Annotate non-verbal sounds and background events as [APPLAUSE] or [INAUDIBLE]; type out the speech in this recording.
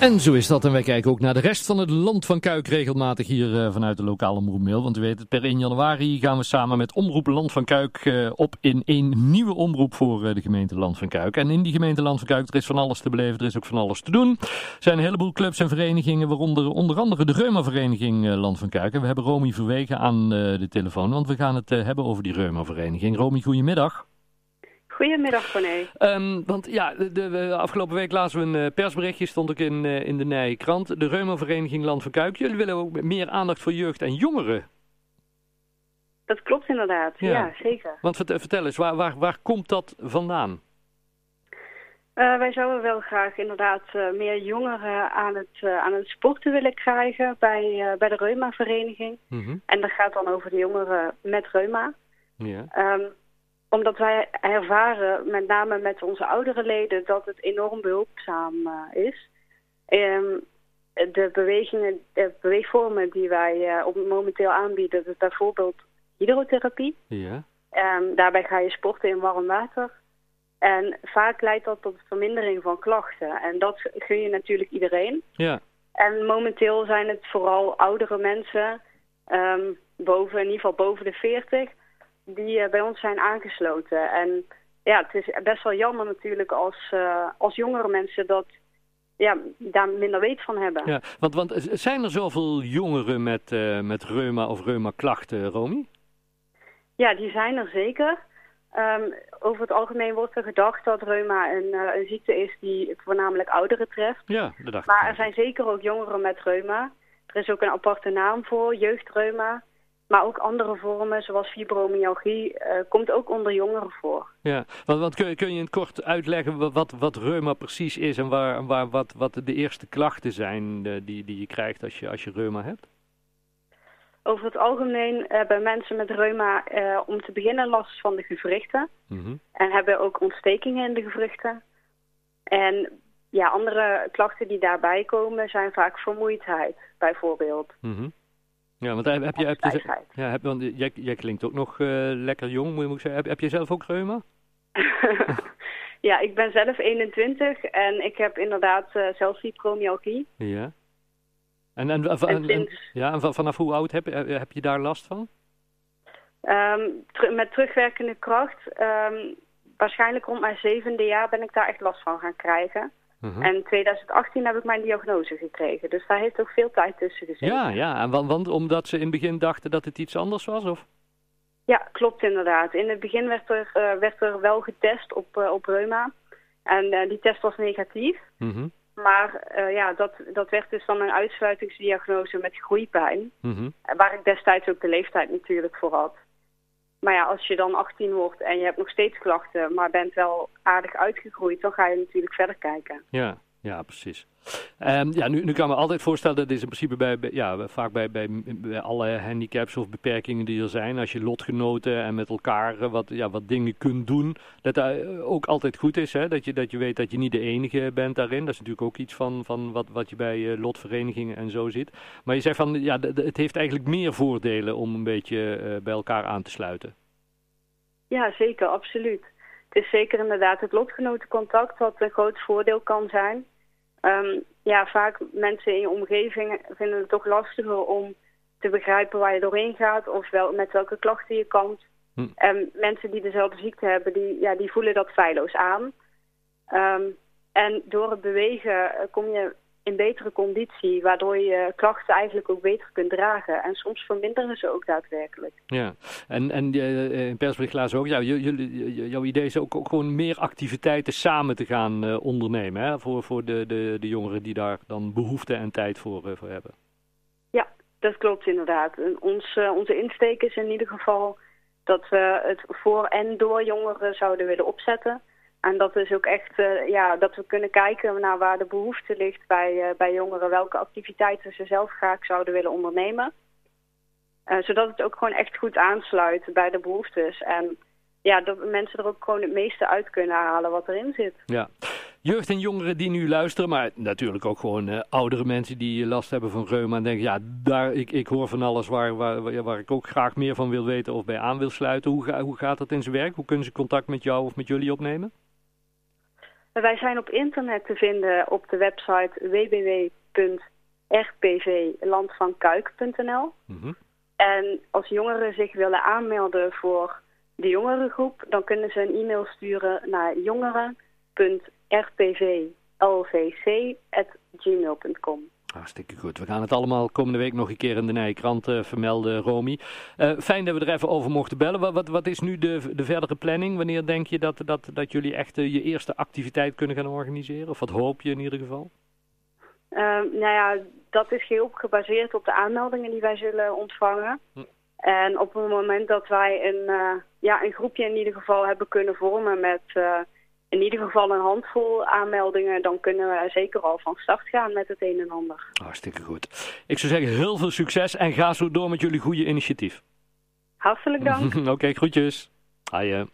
En zo is dat. En wij kijken ook naar de rest van het land van Kuik regelmatig hier uh, vanuit de lokale Omroep Mail. Want u weet het, per 1 januari gaan we samen met Omroep Land van Kuik uh, op in een nieuwe omroep voor uh, de gemeente Land van Kuik. En in die gemeente Land van Kuik, er is van alles te beleven, er is ook van alles te doen. Er zijn een heleboel clubs en verenigingen, waaronder onder andere de Reuma-vereniging Land van Kuik. En we hebben Romy Verwegen aan de telefoon, want we gaan het hebben over die Reuma-vereniging. Romy, goedemiddag. Goedemiddag, Corné. Um, want ja, de, de, afgelopen week lazen we een uh, persberichtje, stond ook in, uh, in de Nije Krant. De Reumavereniging Land van Kuik. Jullie willen ook meer aandacht voor jeugd en jongeren. Dat klopt inderdaad, ja, ja zeker. Want vertel, eens, waar, waar, waar komt dat vandaan? Uh, wij zouden wel graag inderdaad meer jongeren aan het, aan het sporten willen krijgen bij, bij de Reuma-vereniging. Mm -hmm. En dat gaat dan over de jongeren met reuma. Ja. Um, omdat wij ervaren, met name met onze oudere leden, dat het enorm behulpzaam uh, is. Um, de bewegingen, de beweegvormen die wij uh, op momenteel aanbieden, dus bijvoorbeeld hydrotherapie. Ja. Um, daarbij ga je sporten in warm water. En vaak leidt dat tot vermindering van klachten. En dat gun je natuurlijk iedereen. Ja. En momenteel zijn het vooral oudere mensen, um, boven, in ieder geval boven de 40 die uh, bij ons zijn aangesloten. En ja, het is best wel jammer natuurlijk als, uh, als jongere mensen dat ja, daar minder weet van hebben. Ja, want, want zijn er zoveel jongeren met, uh, met reuma of reuma-klachten, Romy? Ja, die zijn er zeker. Um, over het algemeen wordt er gedacht dat reuma een, uh, een ziekte is die voornamelijk ouderen treft. Ja, dat dacht Maar er zijn zeker ook jongeren met reuma. Er is ook een aparte naam voor, jeugdreuma. Maar ook andere vormen, zoals fibromyalgie, uh, komt ook onder jongeren voor. Ja, want, want kun, je, kun je in het kort uitleggen wat, wat reuma precies is en waar, waar, wat, wat de eerste klachten zijn uh, die, die je krijgt als je, als je reuma hebt? Over het algemeen hebben mensen met reuma om te beginnen last van de gewrichten. Mm -hmm. En hebben ook ontstekingen in de gewrichten. En ja, andere klachten die daarbij komen zijn vaak vermoeidheid, bijvoorbeeld. Mm -hmm. Ja, want heb, heb je, heb je, ja, heb, want jij, jij klinkt ook nog uh, lekker jong, moet ik zeggen. Heb, heb je zelf ook reuma? [LAUGHS] ja, ik ben zelf 21 en ik heb inderdaad uh, zelf fibromyalgie. Ja. En, en, en, en, ja, vanaf hoe oud heb, heb je daar last van? Um, ter, met terugwerkende kracht, um, waarschijnlijk rond mijn zevende jaar ben ik daar echt last van gaan krijgen. Uh-huh. En in 2018 heb ik mijn diagnose gekregen. Dus daar heeft ook veel tijd tussen gezeten. Ja, ja. En want, want omdat ze in het begin dachten dat het iets anders was? Of? Ja, klopt inderdaad. In het begin werd er, uh, werd er wel getest op, uh, op reuma. En uh, die test was negatief. Uh-huh. Maar ja, dat, dat werd dus dan een uitsluitingsdiagnose met groeipijn. Uh-huh. Waar ik destijds ook de leeftijd natuurlijk voor had. Maar ja, als je dan 18 wordt en je hebt nog steeds klachten, maar bent wel aardig uitgegroeid, dan ga je natuurlijk verder kijken. Ja, ja precies. Um, ja, nu, nu kan me altijd voorstellen dat is in principe bij, ja, vaak bij, bij, bij, alle handicaps of beperkingen die er zijn, als je lotgenoten en met elkaar wat, ja, wat dingen kunt doen, dat dat ook altijd goed is. Hè? Dat, je, dat je weet dat je niet de enige bent daarin. Dat is natuurlijk ook iets van, van wat, wat je bij uh, lotverenigingen en zo ziet. Maar je zegt van, ja, het heeft eigenlijk meer voordelen om een beetje bij elkaar aan te sluiten. Ja, zeker, absoluut. Het is zeker inderdaad het lotgenotencontact wat een groot voordeel kan zijn. Um, ja, vaak mensen in je omgeving vinden het toch lastiger om te begrijpen waar je doorheen gaat of wel, met welke klachten je kampt. Hm. En mensen die dezelfde ziekte hebben, die, ja, die voelen dat feilloos aan. Um, en door het bewegen kom je in betere conditie, waardoor je klachten eigenlijk ook beter kunt dragen. En soms verminderen ze ook daadwerkelijk. Ja, en, en uh, in persbericht lazen ook, ja, jullie, jouw idee is ook, ook gewoon meer activiteiten samen te gaan uh, ondernemen, hè? Voor, voor de, de, de jongeren die daar dan behoefte en tijd voor, uh, voor hebben. Ja, dat klopt inderdaad. En ons, onze insteek is in ieder geval dat we het voor en door jongeren zouden willen opzetten. En dat is ook echt, uh, ja, dat we kunnen kijken naar waar de behoefte ligt bij, uh, bij jongeren, welke activiteiten ze zelf graag zouden willen ondernemen. Uh, zodat het ook gewoon echt goed aansluit bij de behoeftes. En ja, dat mensen er ook gewoon het meeste uit kunnen halen wat erin zit. Ja, jeugd en jongeren die nu luisteren, maar natuurlijk ook gewoon oudere mensen die last hebben van reuma en denken, ja, daar, ik, ik hoor van alles waar, waar, waar ik ook graag meer van wil weten of bij aan wil sluiten. Hoe, ga, hoe gaat dat in zijn werk? Hoe kunnen ze contact met jou of met jullie opnemen? Wij zijn op internet te vinden op de website www.rpvlandvankuik.nl. Mm En als jongeren zich willen aanmelden voor de jongerengroep, dan kunnen ze een e-mail sturen naar jongeren.rpvlvc.gmail.com. Hartstikke goed. We gaan het allemaal komende week nog een keer in de Nijkrant uh, vermelden, Romy. Uh, fijn dat we er even over mochten bellen. Wat, wat, wat, is nu de, de verdere planning? Wanneer denk je dat, dat, dat jullie echt uh, je eerste activiteit kunnen gaan organiseren? Of wat hoop je in ieder geval? Ehm, nou ja, dat is geheel gebaseerd op de aanmeldingen die wij zullen ontvangen. Hm. En op het moment dat wij een, ja, een groepje in ieder geval hebben kunnen vormen met in ieder geval een handvol aanmeldingen, dan kunnen we zeker al van start gaan met het een en ander. Hartstikke goed. Ik zou zeggen heel veel succes en ga zo door met jullie goede initiatief. Hartelijk dank. [LAUGHS] Oké, okay, groetjes. Haaien.